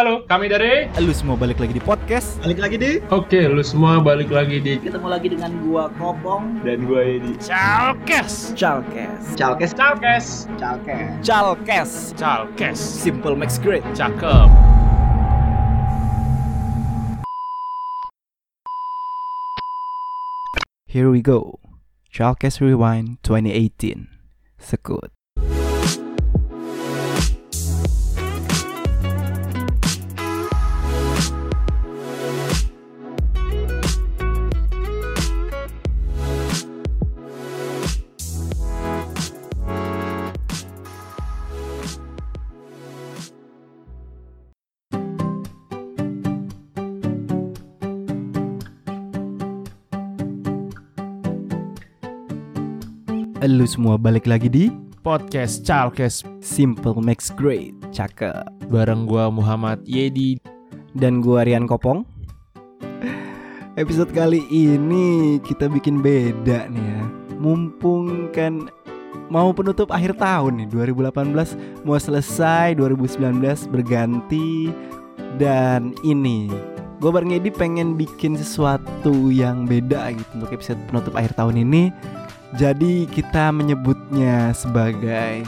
Halo, kami dari? Lu semua balik lagi di podcast. Balik lagi di? Oke, lu semua balik lagi di Ketemu lagi dengan gua Kopong dan gue Edi. Chalkes. Chalkes. Calkes, Calkes. Chalkes. Chalkes. Calkes. Simple makes great. Cakep. Here we go. Chalkes Rewind 2018 Sekut Lu semua balik lagi di Podcast Calkes Simple makes great Cakep. Bareng gua Muhammad Yedi. Dan gua Rian Kopong. Episode kali ini kita bikin beda nih ya. Mumpung kan mau penutup akhir tahun nih 2018 mau selesai 2019 berganti. Dan ini gue bareng Edi pengen bikin sesuatu yang beda gitu untuk episode penutup akhir tahun ini Jadi kita menyebutnya sebagai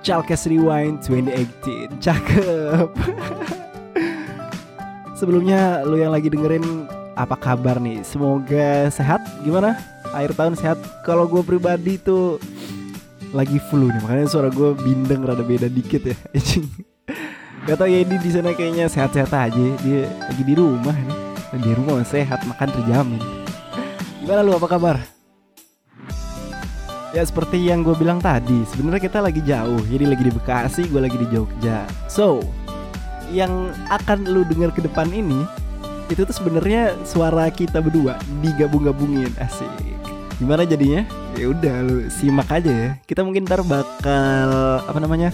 Chalkes Rewind 2018 Cakep Sebelumnya lu yang lagi dengerin apa kabar nih? Semoga sehat. Gimana? Akhir tahun sehat. Kalau gue pribadi tuh lagi flu nih, makanya suara gue bindeng rada beda dikit ya. Gak tau ya di di sana kayaknya sehat-sehat aja. Dia lagi di rumah nih. Di rumah sehat, makan terjamin. Gimana lu apa kabar? Ya seperti yang gue bilang tadi, sebenarnya kita lagi jauh. Jadi lagi di Bekasi, gue lagi di Jogja. So, yang akan lu dengar ke depan ini itu tuh sebenarnya suara kita berdua digabung-gabungin asik. Gimana jadinya? Ya udah lu simak aja ya. Kita mungkin ntar bakal apa namanya?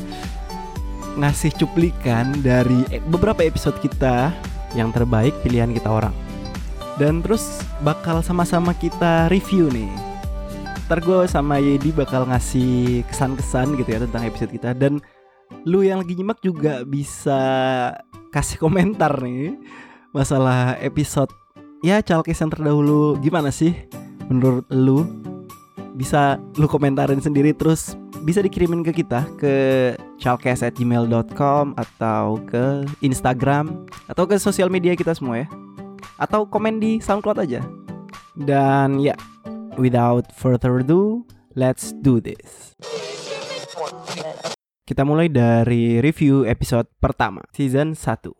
ngasih cuplikan dari e- beberapa episode kita yang terbaik pilihan kita orang. Dan terus bakal sama-sama kita review nih. Ntar gue sama Yedi bakal ngasih kesan-kesan gitu ya tentang episode kita. Dan lu yang lagi nyimak juga bisa kasih komentar nih masalah episode ya calkes yang terdahulu. Gimana sih menurut lu? Bisa lu komentarin sendiri terus bisa dikirimin ke kita ke chalkes@gmail.com atau ke Instagram atau ke sosial media kita semua ya. Atau komen di SoundCloud aja. Dan ya without further ado let's do this kita mulai dari review episode pertama season 1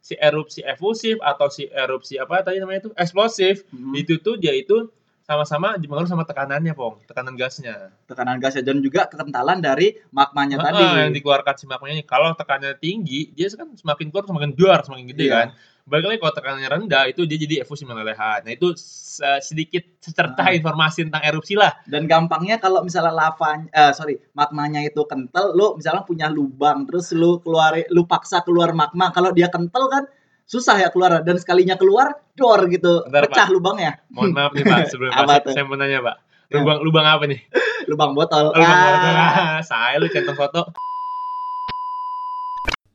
Si erupsi efusif atau si erupsi apa tadi namanya itu eksplosif Hmm. itu tuh dia itu sama-sama dipengaruhi sama tekanannya, Pong. Tekanan gasnya. tekanan gasnya dan juga kekentalan dari magmanya tadi. Heeh, yang dikeluarkan si magmanya. Kalau tekanannya tinggi, dia kan semakin keluar semakin duar, semakin gede Iya. kan. Balik lagi kalau tekanannya rendah itu dia jadi efusi melelehan. Nah, itu se- sedikit secerta Ah. informasi tentang erupsi lah. Dan gampangnya kalau misalnya lava eh sorry, magmanya itu kental, lu misalnya punya lubang terus lu keluar lu paksa keluar magma, kalau dia kental kan susah ya keluar dan sekalinya keluar dor gitu, Bentar, pecah lubangnya. Mohon maaf nih, Pak, sebelum tuh? saya mau nanya, Pak. Ya. Lubang lubang apa nih? Lubang botol. Lubang Ah. botol. Ah, saya lu centang foto.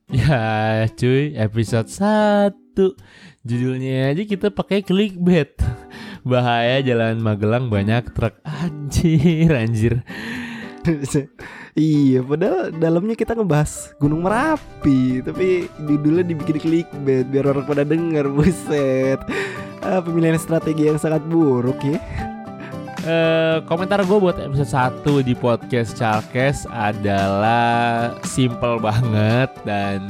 Ya, cuy, episode 1. Judulnya aja kita pakai clickbait. Bahaya jalan Magelang banyak truk. Anjir, anjir. iya padahal dalamnya kita ngebahas Gunung Merapi tapi judulnya dibikin clickbait biar orang pada denger buset ah, pemilihan strategi yang sangat buruk ya Eh, komentar gue buat episode 1 di podcast Chalkes adalah simple banget dan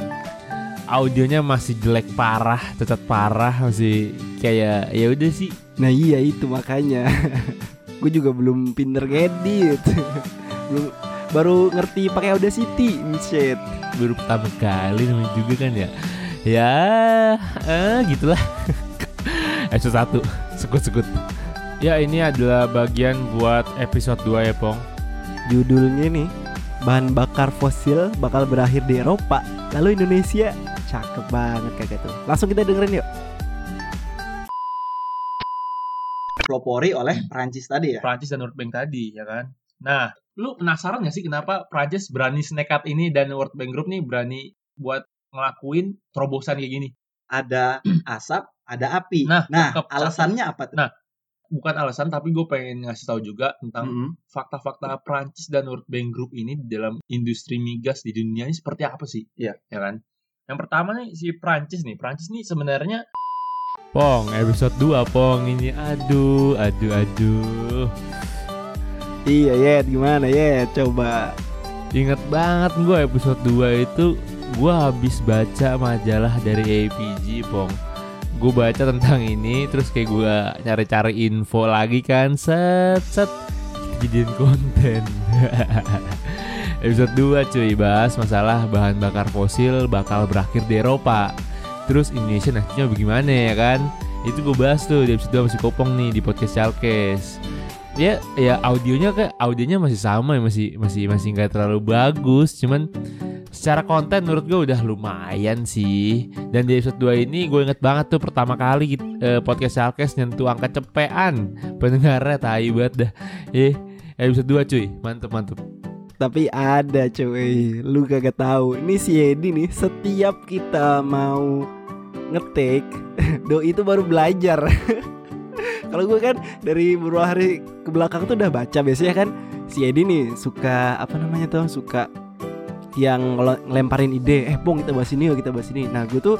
audionya masih jelek parah, cacat parah, masih kayak ya udah sih. nah iya itu makanya gue juga belum pinter ngedit belum baru ngerti pakai Audacity shit Baru pertama kali namanya juga kan ya. Ya, eh gitulah. episode 1, sekut-sekut. Ya, ini adalah bagian buat episode 2 ya, Pong. judulnya nih bahan bakar fosil bakal berakhir di Eropa lalu Indonesia cakep banget kagak tuh langsung kita dengerin yuk Pelopori oleh Prancis tadi ya. Prancis dan World Bank tadi ya kan. Nah, lu penasaran gak sih kenapa Prancis berani senekat ini dan World Bank Group nih berani buat ngelakuin terobosan kayak gini? Ada asap, ada api. Nah, Nah, cakep, alasannya apa tuh? Nah, Bukan alasan, tapi gue pengen ngasih tahu juga tentang Mm-mm. fakta-fakta Prancis dan World Bank Group ini di dalam industri migas di dunia ini seperti apa sih? Iya. Ya kan? Yang pertama nih si Prancis nih. Prancis nih sebenarnya Pong, episode 2 Pong. Ini. Aduh, aduh, aduh. Iya Yet gimana Yet coba. Ingat banget gue episode 2 itu. Gue habis baca majalah dari APG Pong. Gue baca tentang ini terus kayak gue cari-cari info lagi kan. Set set. Jadiin konten Episode 2 cuy bahas masalah bahan bakar fosil bakal berakhir di Eropa. Terus Indonesia nantinya bagaimana ya kan? Itu gue bahas tuh di episode 2 masih kopong nih di podcast Chalkes. Ya ya audionya kayak audionya masih sama ya masih masih masih nggak terlalu bagus. Cuman secara konten menurut gue udah lumayan sih. Dan di episode 2 ini gue inget banget tuh pertama kali eh, podcast Shalkes nyentuh angka cepean. Pendengarnya tai banget dah. Eh episode 2 cuy. Mantep mantep Tapi ada cuy. Lu kagak tahu. Ini si Edi nih Setiap kita mau ngetik Doi itu baru belajar. Kalau gue kan dari beberapa hari ke belakang tuh udah baca. Biasanya kan si Edi nih suka Apa namanya tuh Suka yang ngelemparin ide. Eh Bong kita bahas ini yuk kita bahas ini. Nah gue tuh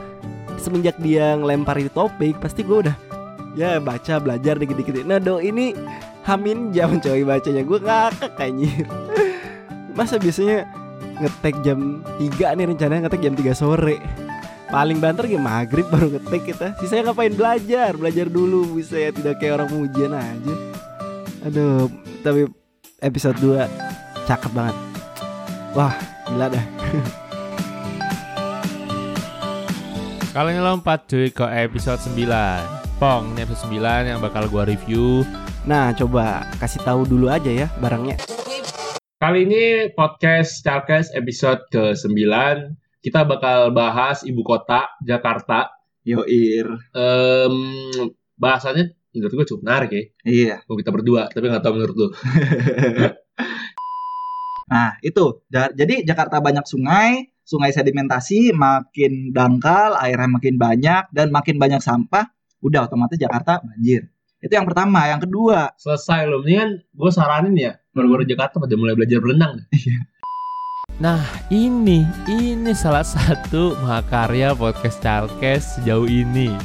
semenjak dia ngelemparin topik Pasti gue udah Ya baca belajar dikit-dikit. Nah Do ini Hamin jam coy bacanya. Gue ngakak anjir Masa biasanya ngetek jam 3 nih rencananya ngetek jam 3 sore? Paling banter ya maghrib baru ngetek kita. Sisanya ngapain? Belajar Belajar dulu. Bisa ya tidak kayak orang ujian aja. Aduh Tapi episode 2 Cakep banget. Wah gila dah. Kalian lompat cuy ke episode 9 Pong ini episode 9 yang bakal gue review. Nah coba kasih tahu dulu aja ya barangnya Kali ini podcast Chalkes episode ke-9 Kita bakal bahas ibu kota Jakarta Yoir. Em, Bahasannya menurut gue cukup menarik ya Iya. Mau kita berdua, tapi gak tahu menurut lu Nah, itu. Ja- Jadi Jakarta banyak sungai, sungai sedimentasi makin dangkal, airnya makin banyak dan makin banyak sampah, udah otomatis Jakarta banjir. Itu yang pertama, yang kedua, Selesai loh, mendingan gue saranin ya. Baru-baru Jakarta pada mulai belajar berenang Nah ini, ini salah satu mahakarya podcast Chalkes sejauh ini.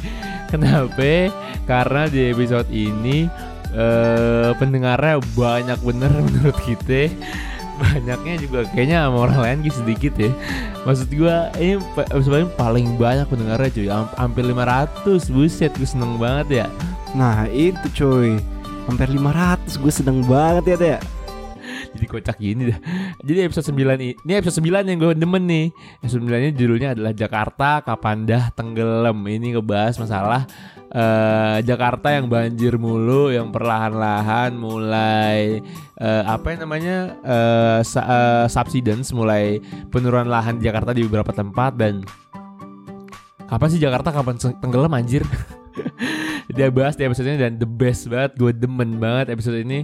Kenapa? Karena di episode ini eh, pendengarnya banyak bener menurut kita Banyaknya juga kayaknya sama orang lain gitu sedikit ya. Maksud gua ini sebenarnya paling banyak pendengarnya cuy. Ham- Hampir 500 Buset gue seneng banget ya. Nah itu cuy. Hampir 500 gue seneng banget ya Teh jadi kocak gini dah. Jadi episode 9 ini, ini episode 9 yang gue demen nih. Episode 9 ini judulnya adalah Jakarta Kapan Dah Tenggelam. Ini ngebahas masalah eh, Jakarta yang banjir mulu, yang perlahan-lahan mulai eh, apa yang namanya sa- eh, subsidence, mulai penurunan lahan di Jakarta di beberapa tempat dan kapan sih Jakarta kapan tenggelam anjir? Dia bahas di episode ini dan the best banget, gue demen banget episode ini.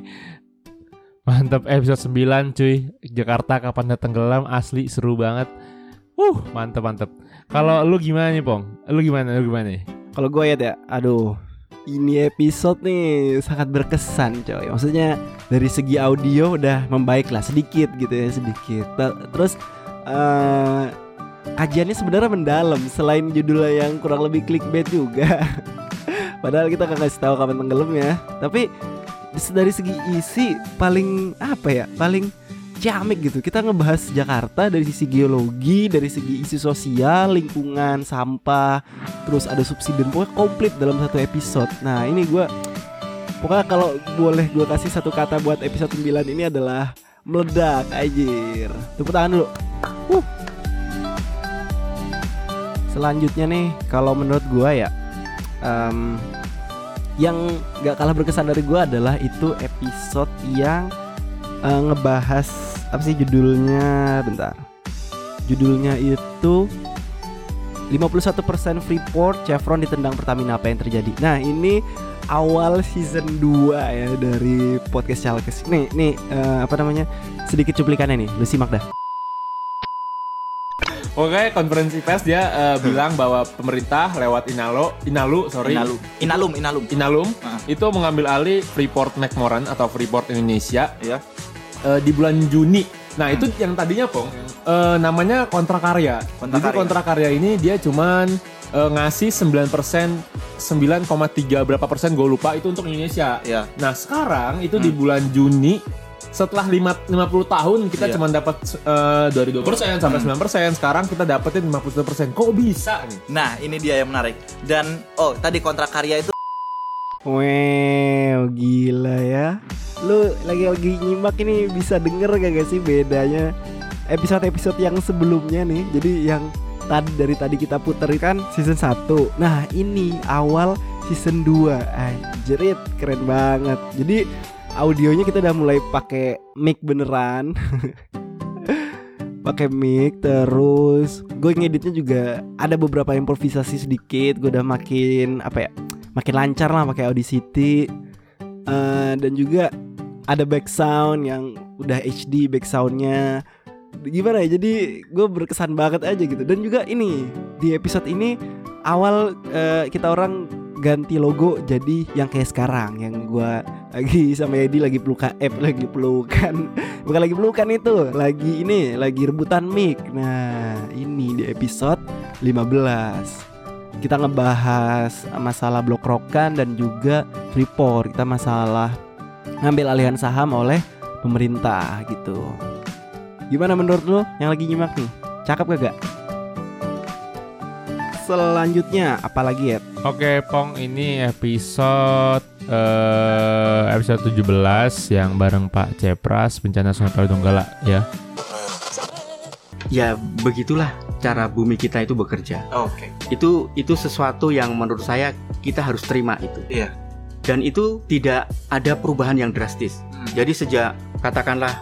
Mantap episode 9 cuy. Jakarta kapan tenggelam asli seru banget. Uh mantep mantep Kalau lu gimana nih Pong? Lu gimana? Lu gimana? Kalau gue ya Teh Aduh ini episode nih sangat berkesan coy. Maksudnya dari segi audio udah membaik lah sedikit gitu ya sedikit. Te- Terus eh kajiannya sebenarnya mendalam Selain judulnya yang kurang lebih clickbait juga. Padahal kita gak kasih tahu kapan tenggelam ya. Tapi dari segi isi paling apa ya paling ciamik gitu. Kita ngebahas Jakarta dari sisi geologi dari segi isi sosial lingkungan sampah terus ada subsidi. Pokoknya komplit dalam satu episode. Nah ini gua pokoknya kalau boleh gua kasih satu kata buat episode 9 ini adalah meledak anjir. Tepuk tangan dulu. Wuh. selanjutnya nih kalau menurut gua ya em, yang gak kalah berkesan dari gua adalah itu episode yang eh, ngebahas apa sih judulnya? Bentar. Judulnya itu 51% Freeport Chevron ditendang Pertamina apa yang terjadi? Nah ini awal season 2 ya dari podcast Chalkes. Nih nih eh, apa namanya? Sedikit cuplikannya nih. Lu simak dah Oke, konferensi pers dia eh, bilang bahwa pemerintah lewat Inalo, Inalu, sorry, Inalum, Inalum, Inalum. Inalum Ah. itu mengambil alih Freeport McMoran atau Freeport Indonesia Ya. eh, di bulan Juni. Nah itu yang tadinya pong eh, namanya kontrak karya. Kontrak Jadi karya. kontrak karya ini dia cuman eh, ngasih 9 9,3 berapa persen gue lupa itu untuk Indonesia. Ya. Nah sekarang itu di bulan Juni setelah lima, 50 tahun kita Iya. cuma dapat eh, dari 2 persen sampai 9 persen. Sekarang kita dapetin 50 persen. Kok bisa nih? Nah, ini dia yang menarik. Dan oh, tadi kontrak karya itu Wow, gila ya. Lu lagi-lagi nyimak ini bisa denger gak, gak sih bedanya episode-episode yang sebelumnya nih. Jadi yang tadi dari tadi kita puter kan season 1. Nah, ini awal season 2. Anjrit, keren banget. Jadi audionya kita udah mulai pakai mic beneran. pakai mic terus. Gue ngeditnya juga ada beberapa improvisasi sedikit. Gue udah makin apa ya makin lancar lah pakai Audacity. Eh, dan juga ada back sound yang udah HD back soundnya. Gimana ya jadi gue berkesan banget aja gitu. Dan juga ini di episode ini awal eh, kita orang ganti logo jadi yang kayak sekarang yang gua lagi sama Edi lagi pelukan eh lagi pelukan. Bukan lagi pelukan itu lagi ini lagi rebutan mic. Nah ini di episode 15 kita ngebahas masalah blok rokan dan juga Freeport kita masalah ngambil alihan saham oleh pemerintah gitu. Gimana menurut lo yang lagi nyimak nih? Cakep gak selanjutnya apalagi ya Oke, Pong, ini episode eh episode 17 yang bareng Pak Cepras bencana Sungai Palu Donggala ya. Ya begitulah cara bumi kita itu bekerja. Oke. Itu itu sesuatu yang menurut saya kita harus terima itu. Iya. Dan itu tidak ada perubahan yang drastis. Hmm. Jadi sejak katakanlah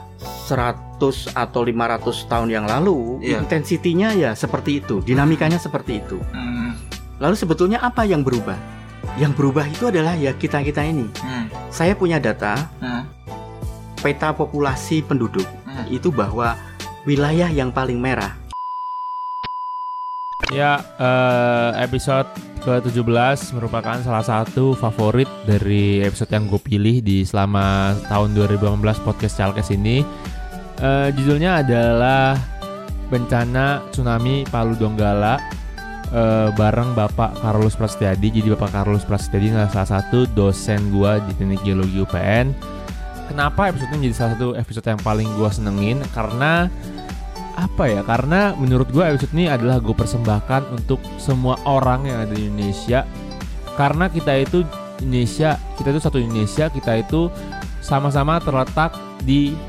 100 atau 500 tahun yang lalu, Iya. intensitinya ya seperti itu, dinamikanya seperti itu. Hmm. Lalu sebetulnya apa yang berubah? Yang berubah itu adalah ya kita-kita ini. Hmm. Saya punya data Hmm. peta populasi penduduk Hmm. itu bahwa wilayah yang paling merah Ya, eh, episode ke-17 merupakan salah satu favorit dari episode yang gue pilih di selama tahun 2018 podcast Chalkes ini. Eh, judulnya adalah Bencana Tsunami Palu Donggala eh, bareng Bapak Carlos Prasetyadi. Jadi Bapak Carlos Prasetyadi adalah salah satu dosen gua di Teknik Geologi UPN. Kenapa episode ini menjadi salah satu episode yang paling gua senengin? Karena apa ya karena menurut gue episode ini adalah gue persembahkan untuk semua orang yang ada di Indonesia karena kita itu Indonesia kita itu satu Indonesia kita itu sama-sama terletak di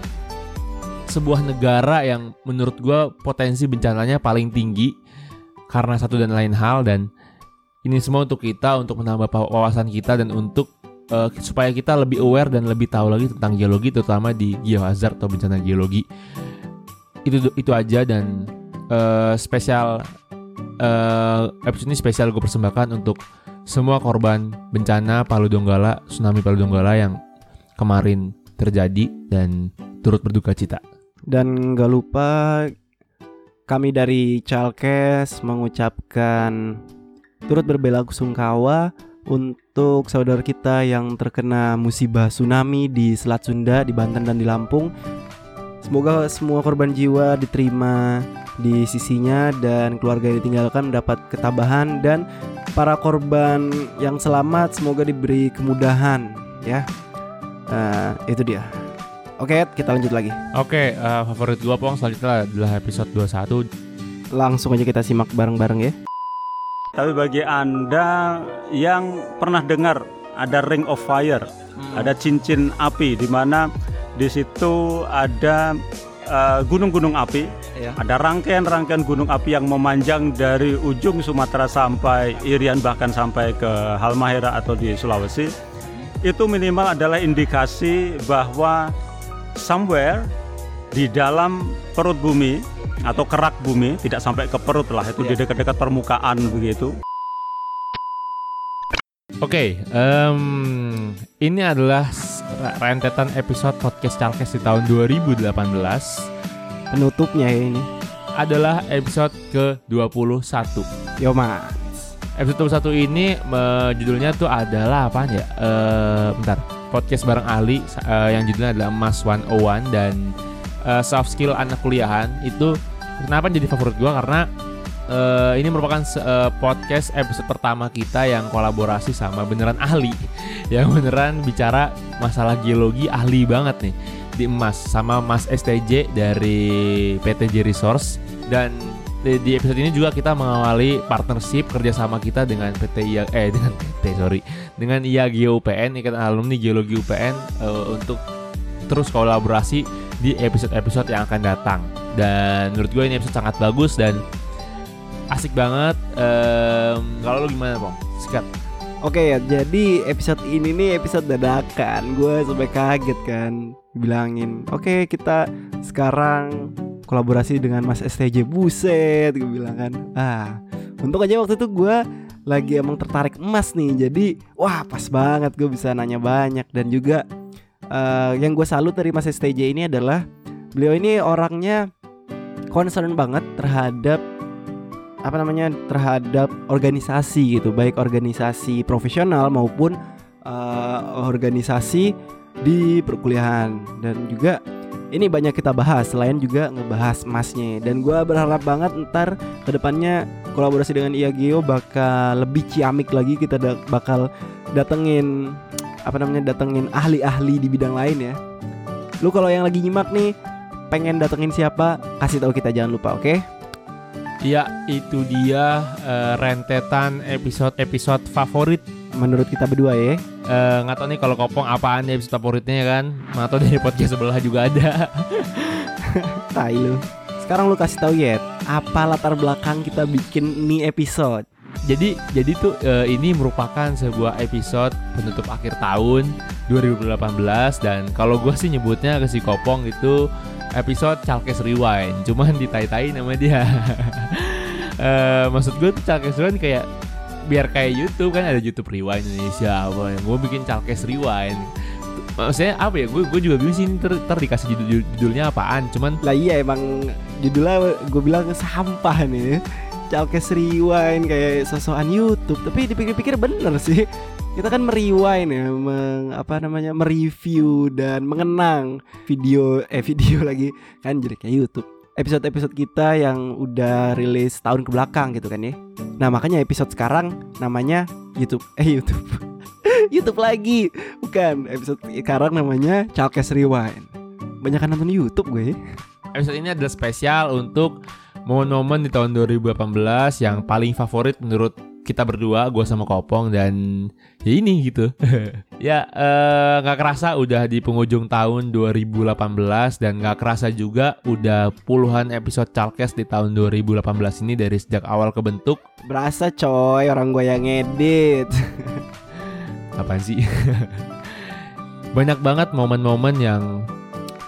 sebuah negara yang menurut gue potensi bencananya paling tinggi karena satu dan lain hal dan ini semua untuk kita untuk menambah wawasan kita dan untuk eh, supaya kita lebih aware dan lebih tahu lagi tentang geologi terutama di geohazard atau bencana geologi itu itu aja dan eh, spesial eh, episode ini spesial gue persembahkan untuk semua korban bencana Palu Donggala tsunami Palu Donggala yang kemarin terjadi dan turut berduka cita. Dan gak lupa kami dari Chalkes mengucapkan turut berbela sungkawa untuk saudara kita yang terkena musibah tsunami di Selat Sunda, di Banten dan di Lampung. Semoga semua korban jiwa diterima di sisinya dan keluarga yang ditinggalkan mendapat ketabahan dan para korban yang selamat semoga diberi kemudahan ya. Eh, itu dia. Oke, kita lanjut lagi. Oke, eh, favorit gue pong selanjutnya adalah episode 21 Langsung aja kita simak bareng-bareng ya. Tapi bagi Anda yang pernah dengar ada Ring of Fire, ada cincin api di mana di situ ada eh, gunung-gunung api, Ya. ada rangkaian-rangkaian gunung api yang memanjang dari ujung Sumatera sampai Irian bahkan sampai ke Halmahera atau di Sulawesi. Itu minimal adalah indikasi bahwa somewhere di dalam perut bumi atau kerak bumi tidak sampai ke perut lah itu di dekat-dekat permukaan begitu Oke, em, ini adalah rentetan episode podcast Chalkes di tahun 2018 Penutupnya ya ini. adalah episode ke-21 Yo mas. Episode 21 ini eh, judulnya tuh adalah apaan ya? Eh, bentar. Podcast bareng ahli eh, yang judulnya adalah Mas 101 dan eh, soft skill anak kuliahan. Itu kenapa jadi favorit gua? Karena eh, ini merupakan eh, podcast episode pertama kita yang kolaborasi sama beneran ahli yang beneran bicara masalah geologi ahli banget nih. Di emas sama Mas STJ dari PTJ Resource. Dan di, di episode ini juga kita mengawali partnership kerjasama kita dengan PT IA eh dengan PT sorry dengan IAGO UPN Ikatan Alumni Geologi UPN eh, untuk terus kolaborasi di episode-episode yang akan datang dan menurut gue ini episode sangat bagus dan asik banget Em, kalau lu gimana Bang? Sikat Oke ya, jadi episode ini nih episode dadakan. Gue sampai kaget kan, bilangin, oke kita sekarang kolaborasi dengan Mas STJ Buset, gue bilang kan. Ah, untung aja waktu itu gue lagi emang tertarik emas nih, jadi wah pas banget gue bisa nanya banyak dan juga eh, yang gue salut dari Mas STJ ini adalah beliau ini orangnya concern banget terhadap apa namanya terhadap organisasi gitu baik organisasi profesional maupun eh, organisasi di perkuliahan dan juga ini banyak kita bahas selain juga ngebahas emasnya. Dan gua berharap banget ntar ke depannya kolaborasi dengan IAGO bakal lebih ciamik lagi kita da- bakal datengin apa namanya datengin ahli-ahli di bidang lain ya. Lu kalau yang lagi nyimak nih pengen datengin siapa kasih tahu kita jangan lupa oke? Ya itu dia eh, rentetan episode-episode favorit. Menurut kita berdua ya Eh, nggak tahu nih kalau kopong apaan ya episode favoritnya ya kan nggak tahu dari podcast sebelah juga ada Tai lu. Sekarang lu kasih tahu ya, apa latar belakang kita bikin nih episode? jadi jadi tuh eh, ini merupakan sebuah episode penutup akhir tahun 2018 dan kalau gue sih nyebutnya ke si kopong itu episode Chalkes Rewind cuman ditai-tai nama dia Eh, maksud gue tuh Chalkes Rewind kayak biar kayak YouTube kan ada YouTube Rewind Indonesia apa yang gue bikin Chalkes Rewind maksudnya apa ya gue juga bingung sih ter, ter dikasih judul judulnya apaan cuman Lah iya emang judulnya gue bilang sampah nih. Chalkes Rewind kayak sosokan YouTube, tapi dipikir-pikir bener sih. Kita kan merewind ya, meng, apa namanya, mereview dan mengenang video eh video lagi kan jadi kayak YouTube. Episode-episode kita yang udah rilis tahun ke belakang gitu kan ya. Nah, makanya episode sekarang namanya YouTube eh YouTube. YouTube lagi. Bukan, episode sekarang namanya Chalkes Rewind. Banyak nonton YouTube gue. episode ini adalah spesial untuk momen-momen di tahun 2018 yang paling favorit menurut kita berdua, gue sama Kopong dan ya ini gitu. ya eh, nggak kerasa udah di penghujung tahun 2018 dan nggak kerasa juga udah puluhan episode Chalkes di tahun 2018 ini dari sejak awal kebentuk. Berasa coy orang gue yang ngedit. Apaan sih? Banyak banget momen-momen yang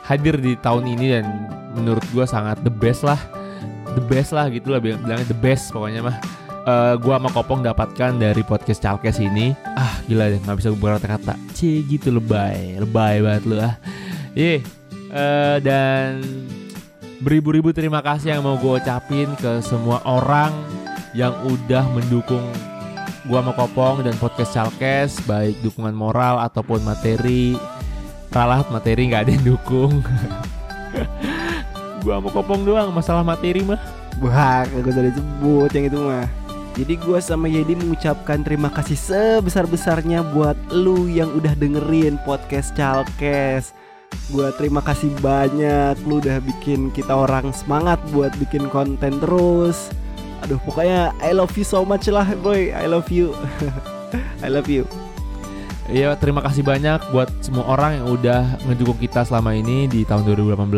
hadir di tahun ini dan menurut gue sangat the best lah the best lah gitu lah bilang- bilangnya the best pokoknya mah Eh gua sama Kopong dapatkan dari podcast Chalkes ini. Ah gila deh nggak bisa gue berkata-kata cie gitu lebay lebay banget lu ah. Iya eh, dan beribu-ribu terima kasih yang mau gue ucapin ke semua orang yang udah mendukung gua sama Kopong dan podcast Chalkes baik dukungan moral ataupun materi. Ralat materi nggak ada yang dukung. Gua sama Kopong doang masalah materi mah. Wah, gak usah disebut yang itu mah. Jadi gue sama Yedi mengucapkan terima kasih sebesar-besarnya buat lu yang udah dengerin podcast Chalkes. Gue terima kasih banyak lu udah bikin kita orang semangat buat bikin konten terus. Aduh, pokoknya I love you so much lah, boy. I love you. I love you. Iya terima kasih banyak buat semua orang yang udah ngedukung kita selama ini di tahun 2018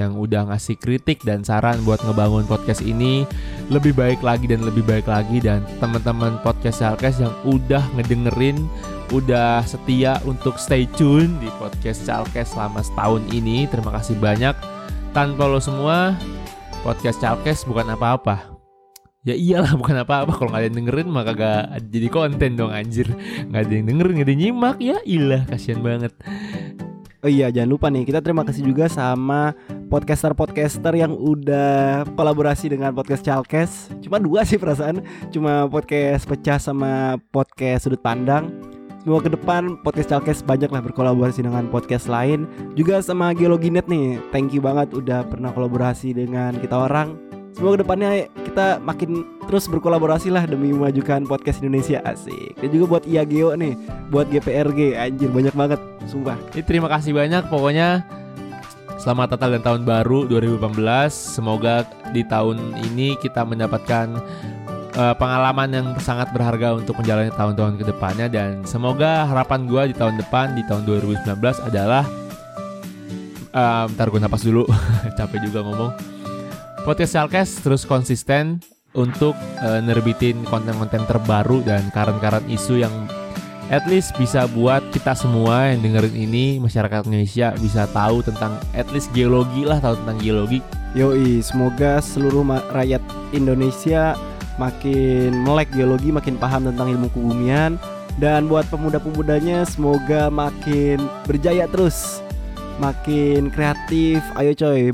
Yang udah ngasih kritik dan saran buat ngebangun podcast ini. Lebih baik lagi dan lebih baik lagi Dan teman-teman podcast Chalkes yang udah ngedengerin Udah setia untuk stay tune di podcast Chalkes selama setahun ini. Terima kasih banyak. Tanpa lo semua podcast Chalkes bukan apa-apa Ya iyalah bukan apa-apa. Kalau nggak ada yang dengerin maka gak jadi konten dong anjir. Nggak ada yang dengerin nggak ada yang nyimak. Ya ilah kasihan banget. Oh iya jangan lupa nih kita terima kasih juga sama podcaster-podcaster yang udah kolaborasi dengan podcast Chalkes. Cuma dua sih perasaan, cuma podcast pecah sama podcast sudut pandang. Semoga ke depan podcast Chalkes banyak lah berkolaborasi dengan podcast lain. Juga sama Geologinet nih. Thank you banget udah pernah kolaborasi dengan kita orang Semoga ke depannya kita makin terus berkolaborasi lah demi memajukan podcast Indonesia asik. Dan juga buat IAGEO nih, buat GPRG anjir banyak banget, sumpah. Ini terima kasih banyak pokoknya Selamat Natal dan Tahun Baru 2018 Semoga di tahun ini kita mendapatkan eh, pengalaman yang sangat berharga untuk menjalani tahun-tahun ke depannya Dan semoga harapan gua di tahun depan, di tahun 2019 adalah eh, Bentar gue napas dulu, capek juga ngomong Podcast Chalkes terus konsisten untuk eh, nerbitin konten-konten terbaru dan karen-karen isu yang at least bisa buat kita semua yang dengerin ini masyarakat Indonesia bisa tahu tentang at least geologi lah tahu tentang geologi. Yoi, semoga seluruh rakyat Indonesia makin melek geologi, makin paham tentang ilmu kebumian. Dan buat pemuda-pemudanya semoga makin berjaya terus, makin kreatif. Ayo coy,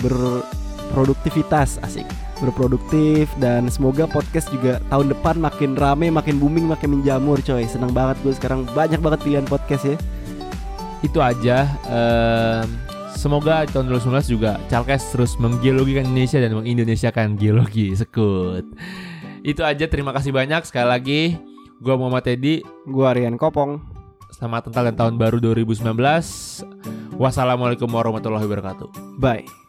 berproduktivitas asik, berproduktif dan semoga podcast juga tahun depan makin rame, makin booming, makin menjamur coy. Seneng banget gue sekarang banyak banget pilihan podcast ya. itu aja Ehm, semoga tahun 2019 juga Chalkes terus menggeologikan Indonesia dan mengindonesiakan geologi sekut itu aja terima kasih banyak sekali lagi gua Muhammad Teddy Gue Rian Kopong. selamat Natal dan tahun baru 2019 wassalamualaikum warahmatullahi wabarakatuh Bye.